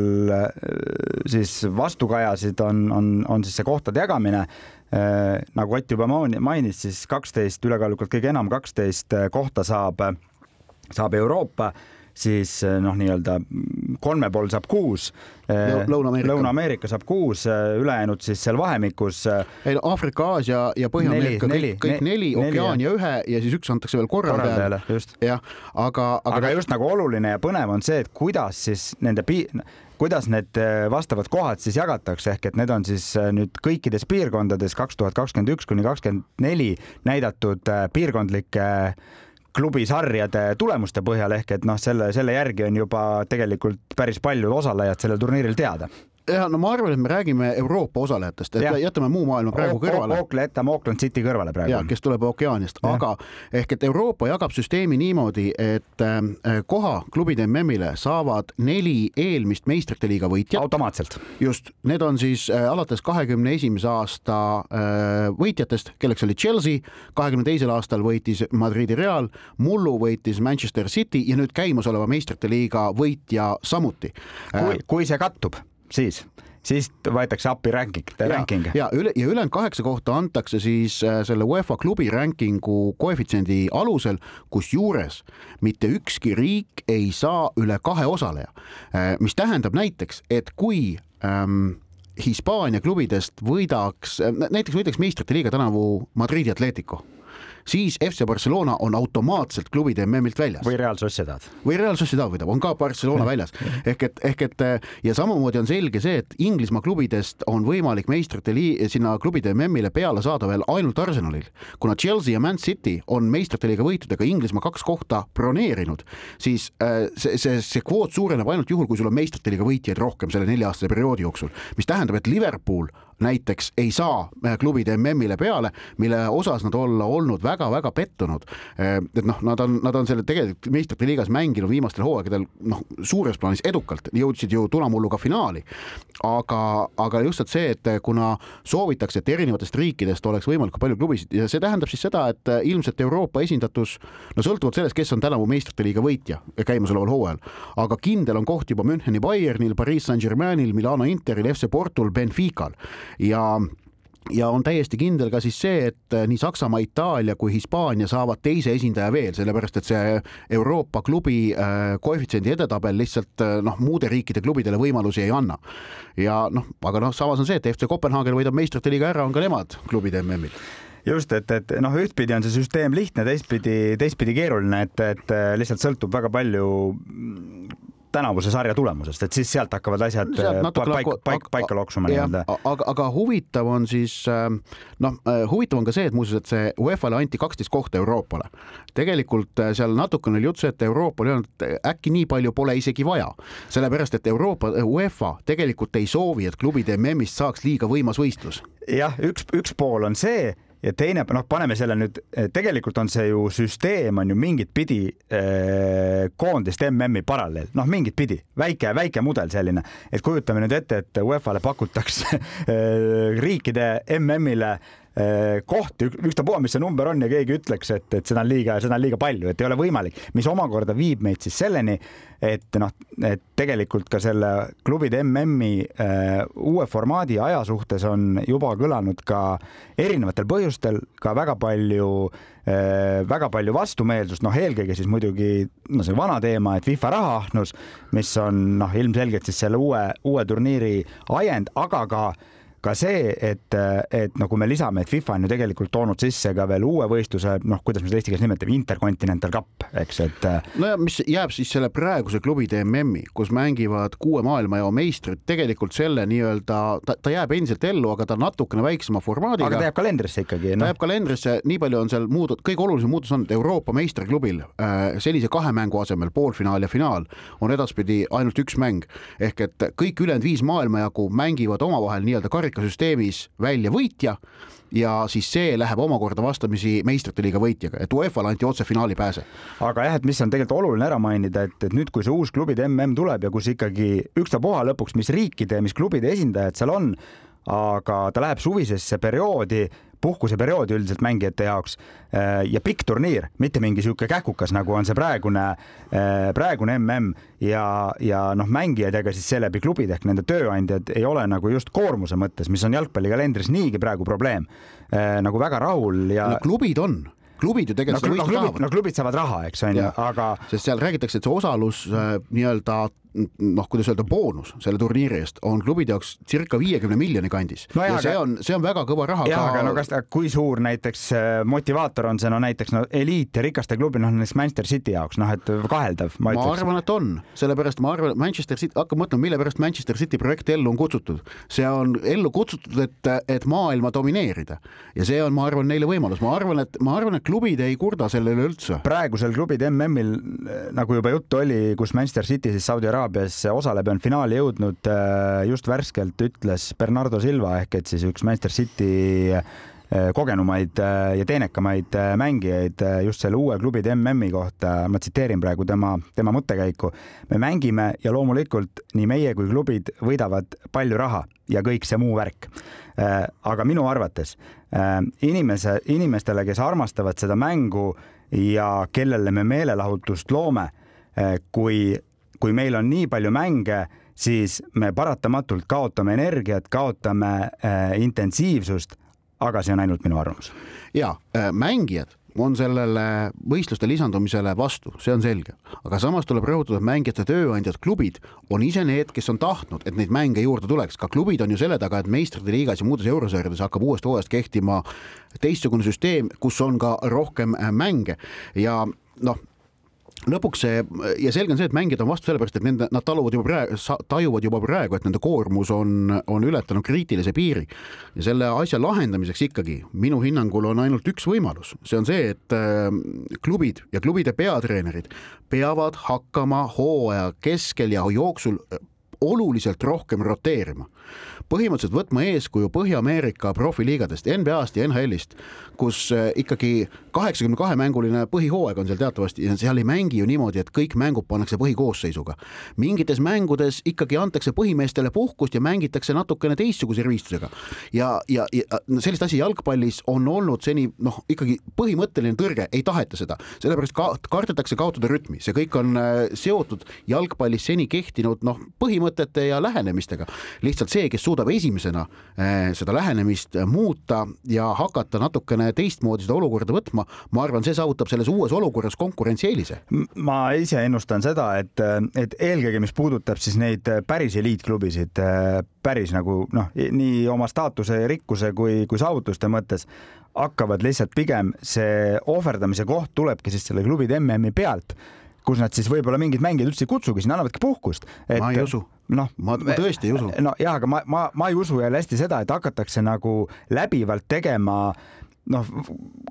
siis vastukajasid on, on, on siis see kohtade jagamine Äh, nagu Ott juba mainis, siis kaksteist, ülekaalukalt kõige enam kaksteist äh, kohta saab, saab Euroopa siis äh, noh, nii-öelda kolme pool saab kuus Lõuna-Ameerika Lõuna saab kuus, ülejäänud siis seal vahemikus. ei no Aafrika, Aasia ja Põhja-Ameerika kõik, kõik ne, neli, Okeaania ühe ja siis üks antakse veel korraldajale. jah, aga, aga. aga just nagu oluline ja põnev on see, et kuidas siis nende pi-, kuidas need äh, vastavad kohad siis jagatakse, ehk et need on siis äh, nüüd kõikides piirkondades kaks tuhat kakskümmend üks kuni kakskümmend neli näidatud äh, piirkondlike klubisarjade tulemuste põhjal ehk et noh, selle, selle järgi on juba tegelikult päris paljud osalejad sellel turniiril teada ja no ma arvan, et me räägime Euroopa osalejatest, et ja. jätame muu maailma praegu kõrvale. Oakland, jätame Auckland City kõrvale praegu. kes tuleb ookeanist, aga ehk et Euroopa jagab süsteemi niimoodi, et äh, koha klubide MM-ile saavad neli eelmist meistrite liiga võitjat. automaatselt. just, need on siis äh, alates kahekümne esimese aasta äh, võitjatest, kelleks oli Chelsea, kahekümne teisel aastal võitis Madridi Real, mullu võitis Manchester City ja nüüd käimasoleva meistrite liiga võitja samuti. kui, kui see kattub siis, siis võetakse appi ranking, ranking. ja üle ja ülejäänud kaheksa kohta antakse siis äh, selle UEFA klubi rankingu koefitsiendi alusel, kusjuures mitte ükski riik ei saa üle kahe osaleja, äh, mis tähendab näiteks, et kui ähm, Hispaania klubidest võidaks, äh, näiteks võidaks meistrite liiga tänavu Madridi Atletico siis FC Barcelona on automaatselt klubide MM-ilt väljas. või Real Sociedad. või Real Sociedad võidab, on ka Barcelona väljas. ehk et, ehk et ja samamoodi on selge see, et Inglismaa klubidest on võimalik meistrite lii-, sinna klubide MM-ile peale saada veel ainult Arsenalil. kuna Chelsea ja Man City on meistrite liiga võitudega Inglismaa kaks kohta broneerinud, siis äh, see, see, see kvoot suureneb ainult juhul, kui sul on meistrite liiga võitjaid rohkem selle nelja-aastase perioodi jooksul, mis tähendab, et Liverpool näiteks ei saa äh, klubide MM-ile peale, mille osas nad olla olnud väga-väga pettunud. Äh, et noh, nad on, nad on selle tegelikult meistrite liigas mänginud viimastel hooaegadel noh, suures plaanis edukalt, jõudsid ju tulamulluga finaali. aga, aga lihtsalt see, et kuna soovitakse, et erinevatest riikidest oleks võimalikult palju klubisid ja see tähendab siis seda, et äh, ilmselt Euroopa esindatus, no sõltuvalt sellest, kes on tänavu meistrite liiga võitja käimasoleval hooajal, aga kindel on koht juba Müncheni Bayernil, Pariis Saint-Germainil, Milano Interil, FC Portul, Benfical ja ja on täiesti kindel ka siis see, et äh, nii Saksamaa, Itaalia kui Hispaania saavad teise esindaja veel, sellepärast et see Euroopa klubi äh, koefitsiendi edetabel lihtsalt äh, noh, muude riikide klubidele võimalusi ei anna. ja noh, aga noh, samas on see, et FC Kopenhaagen võidab meistrite liiga ära, on ka nemad klubide MM-il just, et, et noh, ühtpidi on see süsteem lihtne, teistpidi, teistpidi keeruline, et, et lihtsalt sõltub väga palju tänavuse sarja tulemusest, et siis sealt hakkavad asjad sealt äh, paika, paika, paika loksuma nii-öelda. aga, aga huvitav on siis äh, noh, äh, huvitav on ka see, et muuseas, et see UEFA-le anti kaksteist kohta Euroopale. tegelikult seal natukene oli juttu et Euroopa oli öelnud, et äkki nii palju pole isegi vaja, sellepärast et Euroopa, UEFA tegelikult ei soovi, et klubide MM-ist saaks liiga võimas võistlus. jah, üks, üks pool on see ja teine, noh, paneme selle nüüd, tegelikult on see ju süsteem on ju mingit pidi eh, koondist MM-i paralleel, noh, mingit pidi. Väike, väike mudel selline, et kujutame nüüd ette, et UEFA-le pakutakse eh, riikide MM-ile eh, kohti, ükstapuha, mis see number on ja keegi ütleks, et, et seda on liiga, seda on liiga palju, et ei ole võimalik, mis omakorda viib meid siis selleni, et noh, et tegelikult ka selle klubide MM-i äh, uue formaadi aja suhtes on juba kõlanud ka erinevatel põhjustel ka väga palju äh,, väga palju vastumeelsust, noh, eelkõige siis muidugi no see vana teema, et FIFA rahaahnus, mis on noh, ilmselgelt siis selle uue, uue turniiri ajend, aga ka ka see, et, et no kui me lisame, et FIFA on ju tegelikult toonud sisse ka veel uue võistluse, noh, kuidas me seda eesti keeles nimetame, Intercontinental Cup, eks, et. no ja mis jääb siis selle praeguse klubide MM-i, kus mängivad kuue maailmajao meistrid, tegelikult selle nii-öelda, ta, ta jääb endiselt ellu, aga ta natukene väiksema formaadiga. aga ta jääb kalendrisse ikkagi no.. ta jääb kalendrisse, nii palju on seal muud, kõige olulisem muutus on, et Euroopa meistriklubil äh, sellise kahe mängu asemel, poolfinaal ja finaal, on edaspidi ainult üks mäng ehk et kõik ülejäänud viis maailmajagu mängivad omavahel nii-öelda karik karikasüsteemis välja võitja ja siis see läheb omakorda vastamisi meistrite liiga võitjaga, et UEFA-le anti otse finaali pääse. aga jah, et mis on tegelikult oluline ära mainida, et, et nüüd, kui see uus klubide mm tuleb ja kus ikkagi ükstapuha lõpuks, mis riikide, mis klubide esindajad seal on, aga ta läheb suvisesse perioodi puhkuseperiood üldiselt mängijate jaoks äh, ja pikk turniir, mitte mingi sihuke käkukas, nagu on see praegune, äh, praegune mm ja, ja noh, mängijad ega siis seeläbi klubid ehk nende tööandjad ei ole nagu just koormuse mõttes, mis on jalgpallikalendris niigi praegu probleem, äh, nagu väga rahul ja no,. klubid on klubid ju tegelikult no, no, klubid, no klubid saavad raha, eks on ju, aga. sest seal räägitakse, et see osalus nii-öelda noh, kuidas öelda, boonus selle turniiri eest on klubide jaoks circa viiekümne miljoni kandis no. ja, ja see aga... on, see on väga kõva raha. jaa, aga no kas, kui suur näiteks äh, motivaator on see, no näiteks no eliit ja rikaste klubi, noh näiteks Manchester City jaoks, noh et kaheldav. ma, ma arvan, et on, sellepärast ma arvan, Manchester City, hakkab mõtlema, mille pärast Manchester City projekt ellu on kutsutud. see on ellu kutsutud, et, et maailma domineerida ja see on, ma arvan, neile võimalus, ma arvan, et ma arvan, et klubid ei kurda selle üle üldse. praegusel klubide MM-il, nagu juba juttu oli, kus Manchester City siis Saudi Araabias osaleb ja on finaali jõudnud, äh, just värskelt ütles Bernardo Silva ehk et siis üks Manchester City äh, kogenumaid äh, ja teenekamaid mängijaid just selle uue klubide MM-i kohta, ma tsiteerin praegu tema, tema mõttekäiku. me mängime ja loomulikult nii meie kui klubid võidavad palju raha ja kõik see muu värk. aga minu arvates inimese, inimestele, kes armastavad seda mängu ja kellele me meelelahutust loome, kui kui meil on nii palju mänge, siis me paratamatult kaotame energiat, kaotame äh, intensiivsust. aga see on ainult minu arvamus. ja äh, mängijad on sellele võistluste lisandumisele vastu, see on selge, aga samas tuleb rõhutada, et mängijate tööandjad, klubid on ise need, kes on tahtnud, et neid mänge juurde tuleks, ka klubid on ju selle taga, et meistrite liigas ja muudes eurosarjades hakkab uuest hooajast kehtima teistsugune süsteem, kus on ka rohkem äh, mänge ja noh lõpuks see ja selge on see, et mängijad on vastu sellepärast, et nende, nad taluvad juba praegu, tajuvad juba praegu, et nende koormus on, on ületanud kriitilise piiri. ja selle asja lahendamiseks ikkagi minu hinnangul on ainult üks võimalus, see on see, et äh, klubid ja klubide peatreenerid peavad hakkama hooaja keskel ja jooksul äh, oluliselt rohkem roteerima põhimõtteliselt võtma eeskuju Põhja-Ameerika profiliigadest, NBA-st ja NHL-ist, kus äh, ikkagi kaheksakümne kahe mänguline põhihooaeg on seal teatavasti ja seal ei mängi ju niimoodi, et kõik mängud pannakse põhikoosseisuga. mingites mängudes ikkagi antakse põhimeestele puhkust ja mängitakse natukene teistsuguse rivistusega. ja, ja, ja sellist asja jalgpallis on olnud seni noh, ikkagi põhimõtteline tõrge, ei taheta seda, sellepärast ka kardetakse kaotada rütmi, see kõik on äh, seotud jalgpallis seni kehtinud noh, põhimõtete ja lähenemistega. lihtsalt see, kes suudab esimesena eh, seda lähenemist muuta ja hakata natukene teistmoodi seda olukorda võtma, ma arvan, see saavutab selles uues olukorras konkurentsieelise. ma ise ennustan seda, et, et eelkõige, mis puudutab siis neid päris eliitklubisid, päris nagu noh, nii oma staatuse rikkuse kui, kui saavutuste mõttes hakkavad lihtsalt pigem see ohverdamise koht tulebki siis selle klubide MM-i pealt kus nad siis võib-olla mingeid mängijaid üldse ei kutsugi, sinna annavadki puhkust et.... ma ei usu noh, ma, ma tõesti ei usu. no jah, aga ma, ma, ma ei usu jälle hästi seda, et hakatakse nagu läbivalt tegema noh,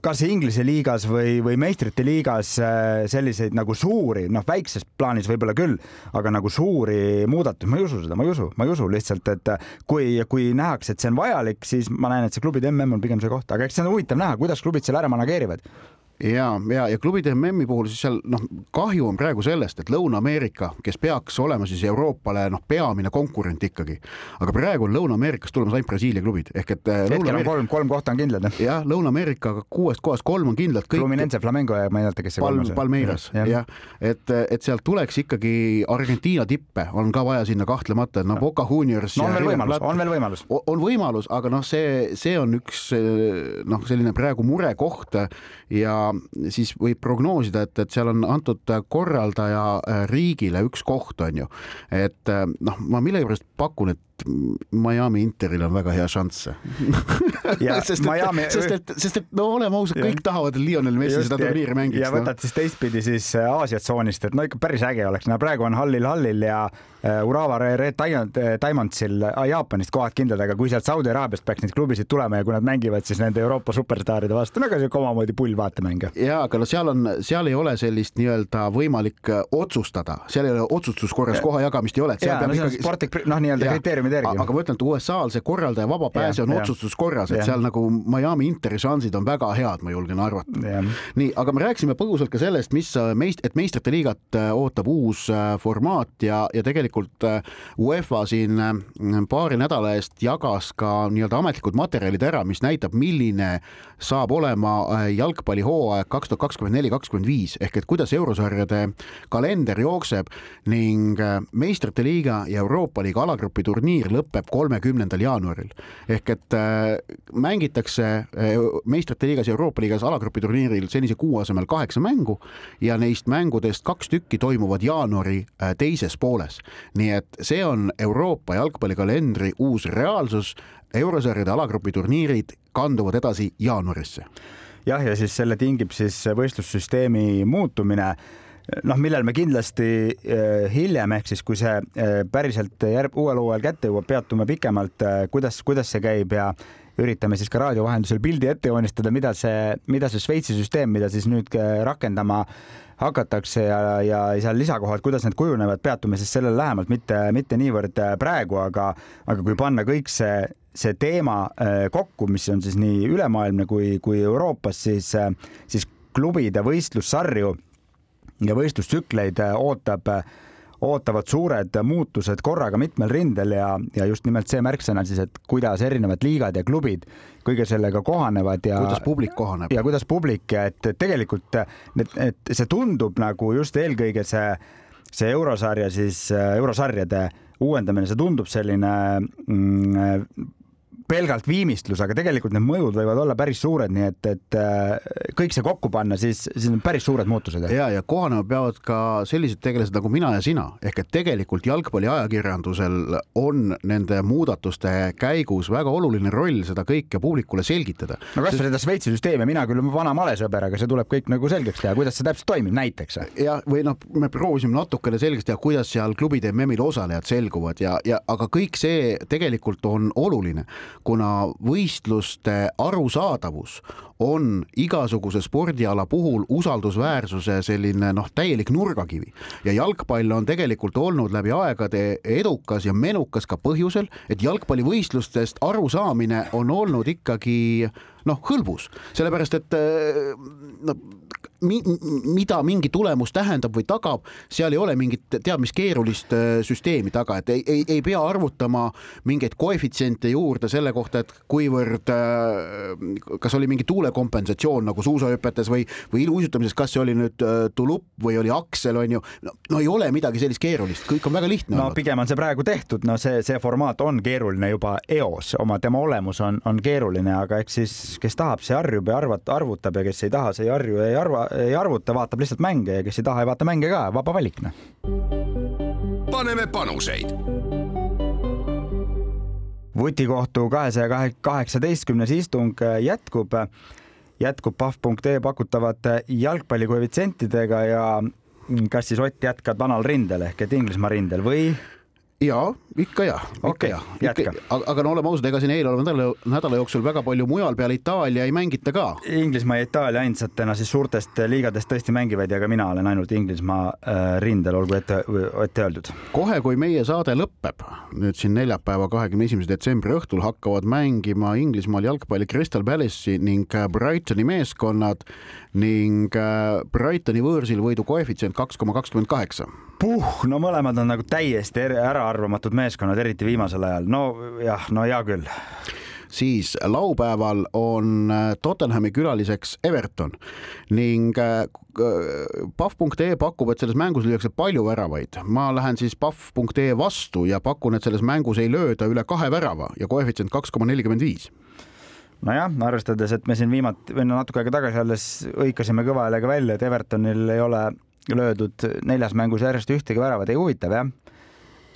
kas Inglise liigas või, või meistrite liigas äh, selliseid nagu suuri, noh, väikses plaanis võib-olla küll, aga nagu suuri muudatusi, ma ei usu seda, ma ei usu, ma ei usu lihtsalt, et kui, kui nähakse, et see on vajalik, siis ma näen, et see klubide mm on pigem see koht, aga eks see on huvitav näha, kuidas klubid selle ära manageerivad ja, ja, ja klubide MM-i puhul siis seal noh, kahju on praegu sellest, et Lõuna-Ameerika, kes peaks olema siis Euroopale noh, peamine konkurent ikkagi, aga praegu on Lõuna-Ameerikast tulemas ainult Brasiilia klubid ehk et. Äh, hetkel on kolm, kolm kohta on kindlad. jah, Lõuna-Ameerikaga kuuest kohast kolm on kindlad. Fluminense, Flamengo ja ma ei mäleta, kes see kolmas on. Palmeiras jah ja., et, et sealt tuleks ikkagi Argentiina tippe on ka vaja sinna kahtlemata, et noh, Boca Juniors. no on veel võimalus, on veel võimalus. on võimalus, aga noh, see, see on üks noh, selline praegu murekoht ja siis võib prognoosida, et, et seal on antud korraldaja riigile üks koht, on ju. et noh, ma millegipärast pakun, et Miami Interil on väga hea šanss sest, Miami... sest et, sest et no oleme ausad, kõik tahavad, et Lionel Messi Just, seda turniiri mängiks. ja võtad no. siis teistpidi siis äh, Aasia tsoonist, et no ikka päris äge oleks, no praegu on Hallil Hallil ja Urawa Red Diamondsil Jaapanist kohad kindlad, aga kui sealt Saudi Araabiast peaks neid klubisid tulema ja kui nad mängivad siis nende Euroopa superstaaride vastu, no ega siuke omamoodi pull vaatemäng. ja aga no seal on, seal ei ole sellist nii-öelda võimalik äh, otsustada, seal ei ole otsustuskorras koha jagamist ei ole. ja, no see on ikkagi... sportlik, noh, nii-öelda kriteeriumid järgi. aga ma ütlen, et USA-l see korraldaja vaba pääse on ja. otsustuskorras, et ja. seal nagu Miami Interi šansid on väga head, ma julgen arvata. nii, aga me rääkisime põgusalt ka sellest, mis äh, meist-, et meistrite liigat äh, ootab uus formaat ja, ja tegelikult UEFA siin paari nädala eest jagas ka nii-öelda ametlikud materjalid ära, mis näitab, milline saab olema jalgpallihooaeg kaks tuhat kakskümmend neli, kakskümmend viis ehk et kuidas eurosarjade kalender jookseb ning äh, meistrite liiga ja Euroopa liiga alagrupi turniir lõpeb kolmekümnendal jaanuaril. Ehk et äh, mängitakse äh, meistrite liigas ja Euroopa liigas alagrupi turniiril senise kuu asemel kaheksa mängu ja neist mängudest kaks tükki toimuvad jaanuari teises pooles. nii et see on Euroopa jalgpallikalendri uus reaalsus. Eurosarjade alagrupi turniirid kanduvad edasi jaanuarisse. Jah, ja siis selle tingib siis võistlussüsteemi muutumine noh, millel me kindlasti eh, hiljem ehk siis, kui see eh, päriselt järg, uuel hooajal kätte jõuab, peatume pikemalt, eh, kuidas, kuidas see käib ja üritame siis ka raadio vahendusel pildi ette joonistada, mida see, mida see Šveitsi süsteem, mida siis nüüd rakendama hakatakse ja, ja seal lisakohad, kuidas need kujunevad, peatume siis sellele lähemalt, mitte, mitte niivõrd praegu, aga, aga kui panna kõik see see teema kokku, mis on siis nii ülemaailmne kui, kui Euroopas, siis, siis klubide võistlussarju ja võistlustsükleid äh, ootab, ootavad suured muutused korraga mitmel rindel ja, ja just nimelt see märksõna siis, et kuidas erinevad liigad ja klubid kõige sellega kohanevad ja kuidas publik kohaneb. ja kuidas publik, et tegelikult need, et see tundub nagu just eelkõige see, see eurosarja siis, eurosarjade uuendamine, see tundub selline mm, pelgalt viimistlus, aga tegelikult need mõjud võivad olla päris suured, nii et, et äh, kõik see kokku panna, siis, siis on päris suured muutused. ja, ja kohanema peavad ka sellised tegelased nagu mina ja sina, ehk et tegelikult jalgpalliajakirjandusel on nende muudatuste käigus väga oluline roll seda kõike publikule selgitada. no kasvõi seda Šveitsi süsteemi, mina küll vana malesõber, aga see tuleb kõik nagu selgeks teha, kuidas see täpselt toimib, näiteks. ja, või noh, me proovisime natukene selgeks teha, kuidas seal klubide MM-il osalejad selguvad ja, ja aga kõik see tegelikult on oluline kuna võistluste arusaadavus on igasuguse spordiala puhul usaldusväärsuse selline noh, täielik nurgakivi ja jalgpall on tegelikult olnud läbi aegade edukas ja menukas ka põhjusel, et jalgpallivõistlustest arusaamine on olnud ikkagi noh, hõlbus, sellepärast et no mi, mida mingi tulemus tähendab või tagab, seal ei ole mingit teab mis keerulist äh, süsteemi taga, et ei, ei, ei pea arvutama mingeid koefitsiente juurde selle kohta, et kuivõrd, äh, kas oli mingi tuulekompensatsioon nagu suusahüpetes või, või iluuisutamises, kas see oli nüüd äh, tulupp või oli aksel, on ju. no ei ole midagi sellist keerulist, kõik on väga lihtne. no olnud. pigem on see praegu tehtud, no see, see formaat on keeruline juba eos, oma tema olemus on, on keeruline, aga eks siis, kes tahab, see harjub ja arvata, arvutab ja kes ei taha, see ei harju ja ei arva, ei arvuta, vaatab lihtsalt mänge ja kes ei taha, ei vaata mänge ka, vaba valik noh. paneme panuseid. Vutikohtu kahesaja kaheksateistkümnes istung jätkub, jätkub pahv.ee pakutavate jalgpallikoefitsientidega ja kas siis Ott jätkad vanal rindel ehk et Inglismaa rindel või ja ikka ja, ikka Okei, ja, jätka. aga, aga no oleme ausad, ega siin eeloleva nädala, nädala jooksul väga palju mujal peale Itaalia ei mängita ka. Inglismaa ja Itaalia ainsatena siis suurtest liigadest tõesti mängivad ja ka mina olen ainult Inglismaa äh, rindel, olgu ette, ette öeldud. kohe, kui meie saade lõpeb, nüüd siin neljapäeva, kahekümne esimese detsembri õhtul hakkavad mängima Inglismaal jalgpalli Crystal Palace'i ning äh, Brightoni meeskonnad ning äh, Brightoni võõrsil võidu koefitsient kaks koma kakskümmend kaheksa puh, no mõlemad on nagu täiesti äraarvamatud meeskonnad, eriti viimasel ajal. no jah, no hea küll. siis laupäeval on äh, Tottenhami külaliseks Everton ning Pahv.ee pakub, et selles mängus lüüakse palju väravaid. ma lähen siis Pahv.ee vastu ja pakun, et selles mängus ei lööda üle kahe värava ja koefitsient kaks koma nelikümmend viis nojah, arvestades, et me siin viimati või no natuke aega tagasi alles hõikasime kõva häälega välja, et Evertonil ei ole löödud neljas mängus järjest ühtegi väravat, ei huvitav jah.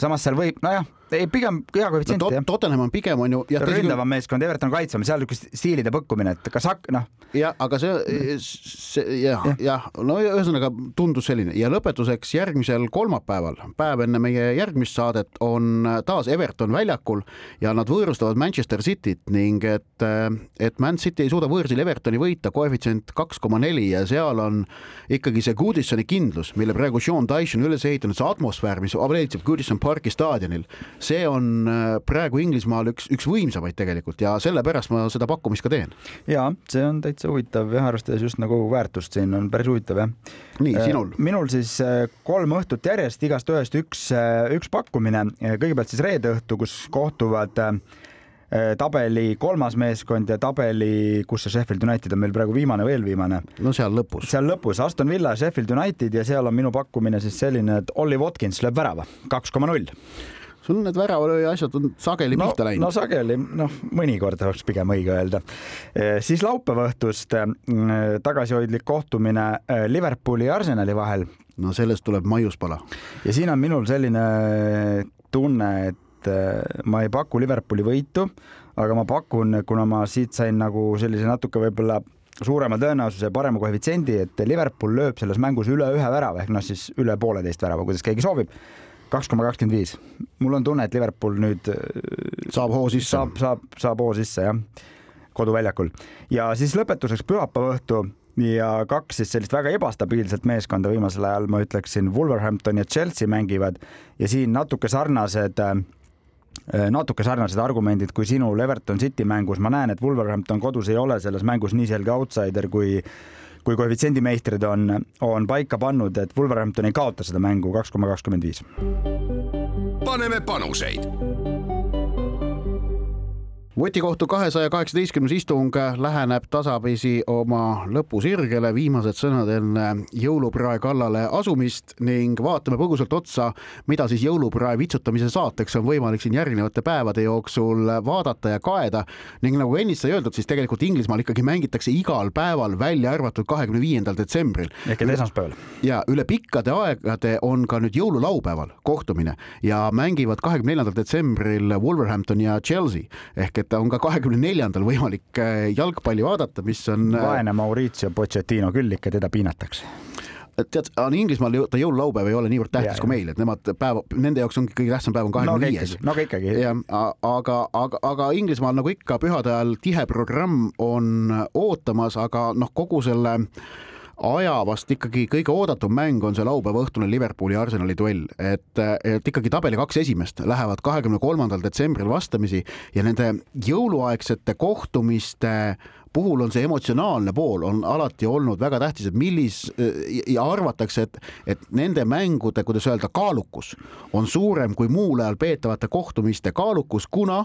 samas seal võib, nojah, ei pigem hea koefitsient no, jah. Tottenham on pigem on ju. ründavam meeskond, Everton kaitsvam, seal niisugust stiilide põkkumine, et kas hak-, noh. jah, aga see, see jah, jah, no ühesõnaga tundus selline ja lõpetuseks järgmisel kolmapäeval, päev enne meie järgmist saadet, on taas Everton väljakul ja nad võõrustavad Manchester Cityt ning et, et Man City ei suuda võõrsil Evertoni võita, koefitsient kaks koma neli ja seal on ikkagi see Goodisoni kindlus, mille praegu Sean Dyche on üles ehitanud, see atmosfäär, mis valitseb Goodison Parki staadionil see on praegu Inglismaal üks, üks võimsamaid tegelikult ja sellepärast ma seda pakkumist ka teen. ja see on täitsa huvitav jah, arvestades just nagu väärtust siin on päris huvitav jah. nii, sinul? minul siis kolm õhtut järjest, igast ühest üks, üks pakkumine. kõigepealt siis reede õhtu, kus kohtuvad tabeli kolmas meeskond ja tabeli, kus see Sheffield United on meil praegu viimane või eelviimane? no seal lõpus. seal lõpus Aston Villa, Sheffield United ja seal on minu pakkumine siis selline, et Ollie Watkins lööb värava, kaks koma null sul need väravalööja asjad on sageli no, pihta läinud. no sageli, noh, mõnikord oleks pigem õige öelda e,. siis laupäeva õhtust e, tagasihoidlik kohtumine e, Liverpooli ja Arsenali vahel. no sellest tuleb maiuspala. ja siin on minul selline tunne, et e, ma ei paku Liverpooli võitu, aga ma pakun, kuna ma siit sain nagu sellise natuke võib-olla suurema tõenäosuse ja parema koefitsiendi, et Liverpool lööb selles mängus üle ühe värava ehk noh, siis üle pooleteist värava, kuidas keegi soovib kaks koma kakskümmend viis. mul on tunne, et Liverpool nüüd saab hoo sisse. saab, saab, saab hoo sisse jah, koduväljakul. ja siis lõpetuseks pühapäeva õhtu ja kaks siis sellist väga ebastabiilset meeskonda viimasel ajal ma ütleksin, Wolverhampton ja Chelsea mängivad ja siin natuke sarnased natuke sarnased argumendid kui sinul Everton City mängus, ma näen, et Wolverhampton kodus ei ole selles mängus nii selge outsider kui kui koefitsiendimeistrid on, on paika pannud, et Wolverhampton ei kaota seda mängu kaks koma kakskümmend viis. paneme panuseid votikohtu kahesaja kaheksateistkümnes istung läheneb tasapisi oma lõpusirgele, viimased sõnad enne jõuluprae kallale asumist ning vaatame põgusalt otsa, mida siis jõuluprae vitsutamise saateks on võimalik siin järgnevate päevade jooksul vaadata ja kaeda. ning nagu ennist sai öeldud, siis tegelikult Inglismaal ikkagi mängitakse igal päeval, välja arvatud kahekümne viiendal detsembril. ehk et esmaspäeval. ja üle pikkade aegade on ka nüüd jõululaupäeval kohtumine ja mängivad kahekümne neljandal detsembril Wolverhampton ja Chelsea ehk et on ka kahekümne neljandal võimalik jalgpalli vaadata, mis on. vaene Mauricio Pochettino küll ikka, teda piinatakse tead, Inglismaal ta jõululaupäev ei ole niivõrd tähtis ja, kui meil, et nemad päeva, nende jaoks ongi kõige tähtsam päev on kahekümne viies. no aga ikkagi. jah, aga, aga, aga Inglismaal nagu ikka pühade ajal tihe programm on ootamas, aga noh, kogu selle aja vast ikkagi kõige oodatum mäng on see laupäeva õhtune Liverpooli ja Arsenali duell, et, et ikkagi tabeli kaks esimest lähevad kahekümne kolmandal detsembril vastamisi ja nende jõuluaegsete kohtumiste puhul on see emotsionaalne pool on alati olnud väga tähtis, et millis ja arvatakse, et, et nende mängude, kuidas öelda, kaalukus on suurem kui muul ajal peetavate kohtumiste kaalukus, kuna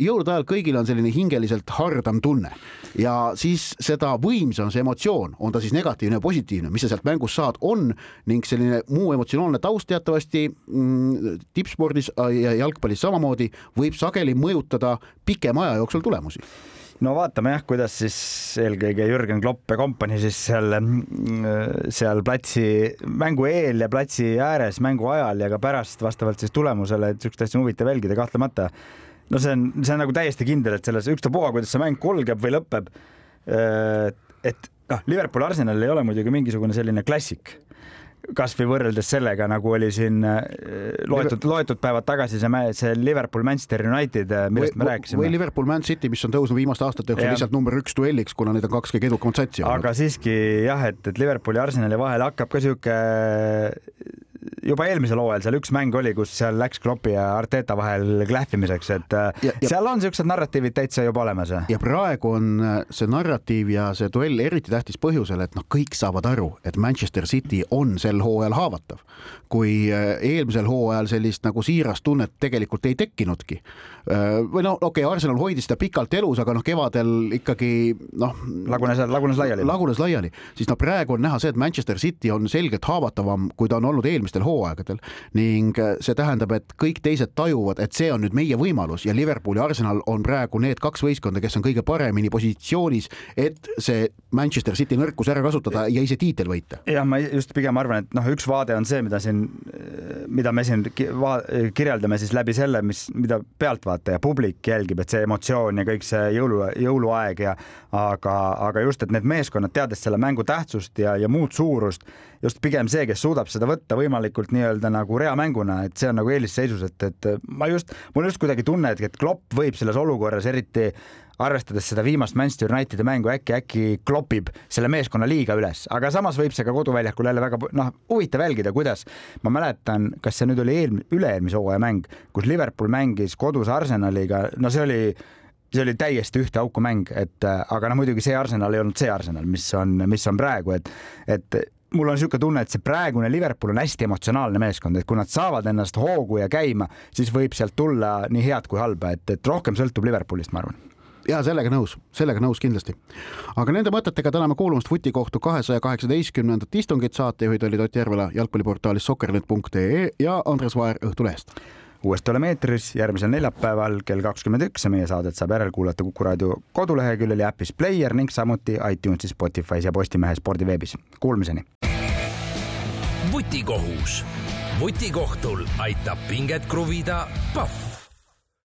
jõulude ajal kõigil on selline hingeliselt hardam tunne ja siis seda võimsam see emotsioon, on ta siis negatiivne või positiivne, mis sa sealt mängust saad, on ning selline muu emotsionaalne taust teatavasti mm, tippspordis ja jalgpallis samamoodi võib sageli mõjutada pikema aja jooksul tulemusi no vaatame jah, kuidas siis eelkõige Jürgen Klopp ja kompanii siis seal, seal platsi mängu eel ja platsi ääres mängu ajal ja ka pärast vastavalt siis tulemusele, et siukest asja on huvitav jälgida kahtlemata. No see on, see on nagu täiesti kindel, et selles ükstapuha, kuidas see mäng kulgeb või lõpeb. et noh, Liverpool Arsenal ei ole muidugi mingisugune selline klassik kasvõi võrreldes sellega, nagu oli siin äh, loetud, loetud päevad tagasi see, see Liverpool, Manchester United, äh, millest või, me rääkisime. või Liverpool, Man City, mis on tõusnud viimaste aastate jooksul lihtsalt number üks duelliks, kuna need on kaks kõige edukamat satsi olnud. aga siiski jah, et, et Liverpooli ja Arsenali vahel hakkab ka sihuke juba eelmisel hooajal seal üks mäng oli, kus seal läks Kloppi ja Arteta vahel klähvimiseks, et ja, ja, seal on siuksed narratiivid täitsa juba olemas. ja praegu on see narratiiv ja see duell eriti tähtis põhjusel, et noh, kõik saavad aru, et Manchester City on sel hooajal haavatav. kui äh, eelmisel hooajal sellist nagu siirast tunnet tegelikult ei tekkinudki. Äh, või no okei okay,, Arsenal hoidis seda pikalt elus, aga noh, kevadel ikkagi noh. lagunes, lagunes laiali. lagunes laiali, siis no praegu on näha see, et Manchester City on selgelt haavatavam, kui ta on olnud eelmistel hooaegadel ning äh, see tähendab, et kõik teised tajuvad, et see on nüüd meie võimalus ja Liverpool ja Arsenal on praegu need kaks võistkonda, kes on kõige paremini positsioonis, et see Manchester City nõrkus ära kasutada ja ise tiitel võita. jah, ma just pigem arvan, et noh, üks vaade on see, mida siin, mida me siin kirjeldame siis läbi selle, mis, mida pealtvaataja, publik jälgib, et see emotsioon ja kõik see jõulu, jõuluaeg ja aga, aga just, et need meeskonnad, teades selle mängu tähtsust ja, ja muud suurust, just pigem see, kes suudab seda võtta võimalikult nii-öelda nagu reamänguna, et see on nagu eelisseisus, et, et ma just, mul just kuidagi tunne, et, et Klopp võib selles olukorras eriti arvestades seda viimast Manchester Unitedi mängu äkki, äkki klopib selle meeskonna liiga üles, aga samas võib see ka koduväljakul jälle väga noh, huvitav jälgida, kuidas ma mäletan, kas see nüüd oli eelm-, üle-eelmise hooaja mäng, kus Liverpool mängis kodus Arsenaliga, no see oli see oli täiesti ühte auku mäng, et aga noh, muidugi see Arsenal ei olnud see Arsenal, mis on, mis on praegu, et, et mul on niisugune tunne, et see praegune Liverpool on hästi emotsionaalne meeskond, et kui nad saavad ennast hoogu ja käima, siis võib sealt tulla nii head kui halba, et, et rohkem sõltub Liverpoolist, ma arvan ja sellega nõus, sellega nõus kindlasti. aga nende mõtetega täname kuulamast Vutikohtu kahesaja kaheksateistkümnendat istungit, saatejuhid olid Ott Järvela jalgpalliportaalis sokkernet.ee ja Andres Vaher Õhtulehest uuesti oleme eetris järgmisel neljapäeval kell kakskümmend üks ja meie saadet saab järelkuulata Kuku raadio koduleheküljel ja äpis Player ning samuti iTunesis, Spotify's ja Postimehe spordiveebis. Kuulmiseni. vutikohus. vutikohtul aitab pinget kruvida Pahv